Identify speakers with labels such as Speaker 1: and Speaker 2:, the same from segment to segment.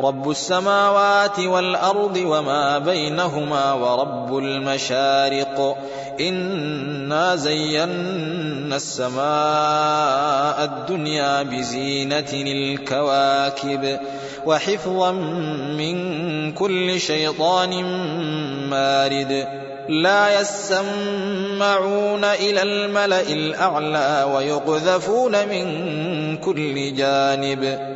Speaker 1: رب السماوات والأرض وما بينهما ورب المشارق. إنا زينا السماء الدنيا بزينة الكواكب وحفظا من كل شيطان مارد. لا يسمعون إلى الملأ الأعلى ويقذفون من كل جانب.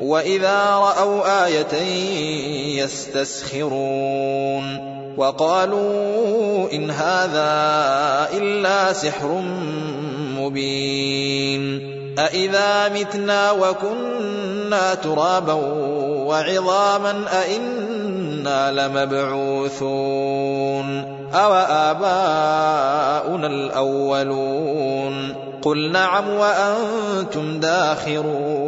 Speaker 1: وإذا رأوا آية يستسخرون وقالوا إن هذا إلا سحر مبين أإذا متنا وكنا ترابا وعظاما أإنا لمبعوثون أو آباؤنا الأولون قل نعم وأنتم داخرون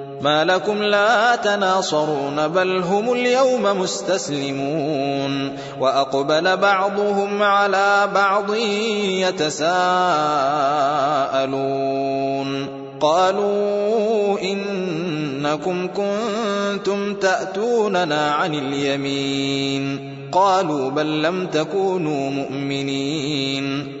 Speaker 1: ما لكم لا تناصرون بل هم اليوم مستسلمون. وأقبل بعضهم على بعض يتساءلون. قالوا إنكم كنتم تأتوننا عن اليمين. قالوا بل لم تكونوا مؤمنين.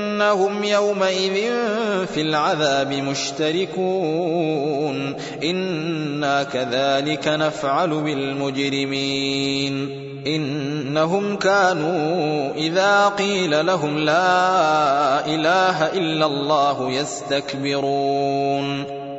Speaker 1: فانهم يومئذ في العذاب مشتركون أنا كذلك نفعل بالمجرمين انهم كانوا اذا قيل لهم لا اله الا الله يستكبرون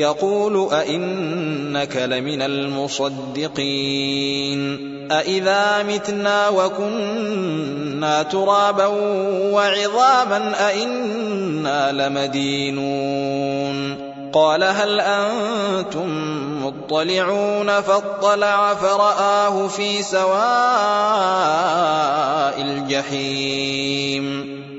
Speaker 1: يقول أئنك لمن المصدقين أإذا متنا وكنا ترابا وعظاما أئنا لمدينون قال هل أنتم مطلعون فاطلع فرآه في سواء الجحيم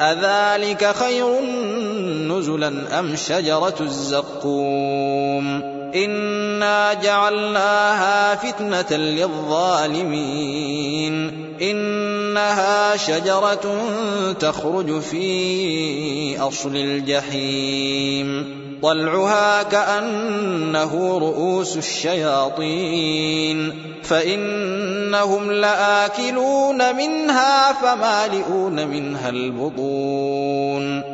Speaker 1: أذلك خير نزلا أم شجرة الزقوم إنا جعلناها فتنة للظالمين إنها شجرة تخرج في أصل الجحيم طلعها كأنه رؤوس الشياطين فإنهم لآكلون منها فمالئون منها البطون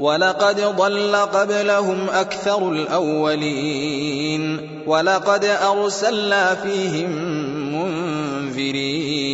Speaker 1: ولقد ضل قبلهم أكثر الأولين ولقد أرسلنا فيهم منذرين.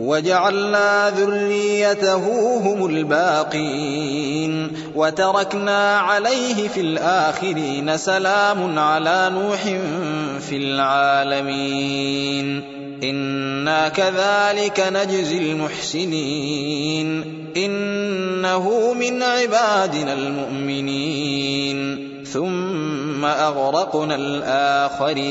Speaker 1: وجعلنا ذريته هم الباقين وتركنا عليه في الآخرين سلام على نوح في العالمين. إنا كذلك نجزي المحسنين. إنه من عبادنا المؤمنين. ثم أغرقنا الآخرين.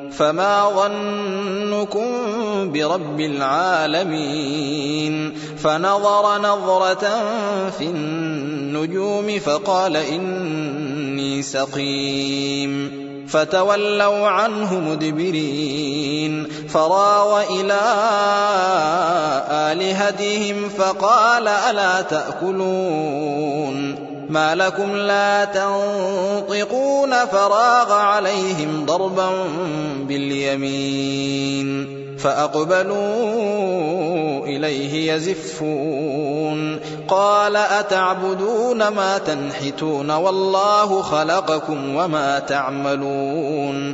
Speaker 1: فما ظنكم برب العالمين فنظر نظرة في النجوم فقال إني سقيم فتولوا عنه مدبرين فراغ إلى آلهتهم فقال ألا تأكلون ما لكم لا تنطقون فراغ عليهم ضربا باليمين فأقبلوا إليه يزفون قال أتعبدون ما تنحتون والله خلقكم وما تعملون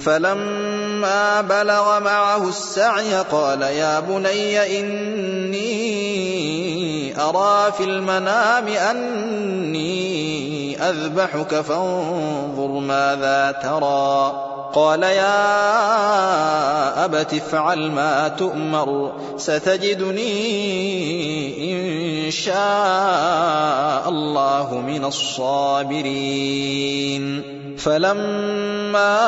Speaker 1: فلما بلغ معه السعي قال يا بني إني أرى في المنام أني أذبحك فانظر ماذا ترى. قال يا أبت افعل ما تؤمر ستجدني إن شاء الله من الصابرين. فلما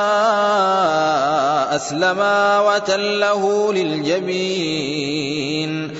Speaker 1: فأسلما وتله للجبين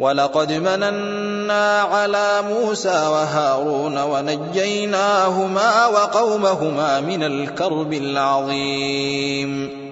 Speaker 1: ولقد مننا على موسى وهارون ونجيناهما وقومهما من الكرب العظيم.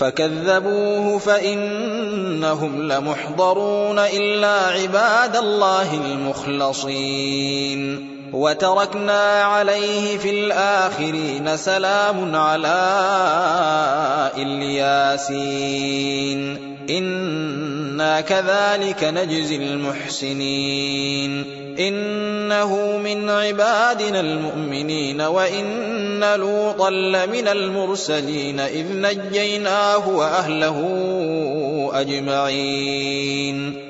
Speaker 1: فكذبوه فإنهم لمحضرون إلا عباد الله المخلصين. وتركنا عليه في الآخرين سلام على إلياسين. إنا كذلك نجزي المحسنين. إنه من عبادنا المؤمنين وإن لوطا لمن المرسلين إذ نجيناه وأهله أجمعين.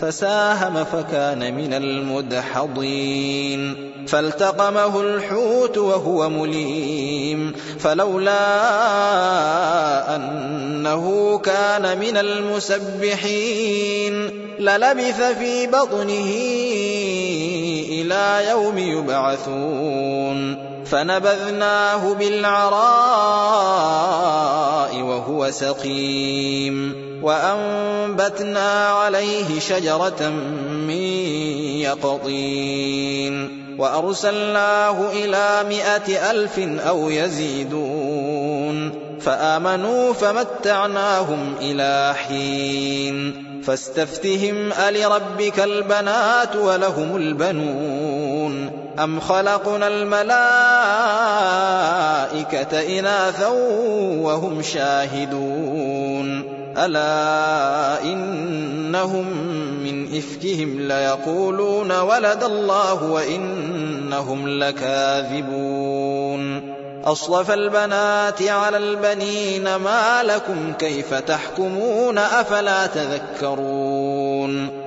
Speaker 1: فساهم فكان من المدحضين. فالتقمه الحوت وهو مليم. فلولا أنه كان من المسبحين للبث في بطنه إلى يوم يبعثون. فنبذناه بالعراء وهو سقيم وأنبتنا عليه شجرة من يقطين وأرسلناه إلى مائه ألف أو يزيدون فآمنوا فمتعناهم إلى حين فاستفتهم ألربك البنات ولهم البنون ام خلقنا الملائكه اناثا وهم شاهدون الا انهم من افكهم ليقولون ولد الله وانهم لكاذبون اصطفى البنات على البنين ما لكم كيف تحكمون افلا تذكرون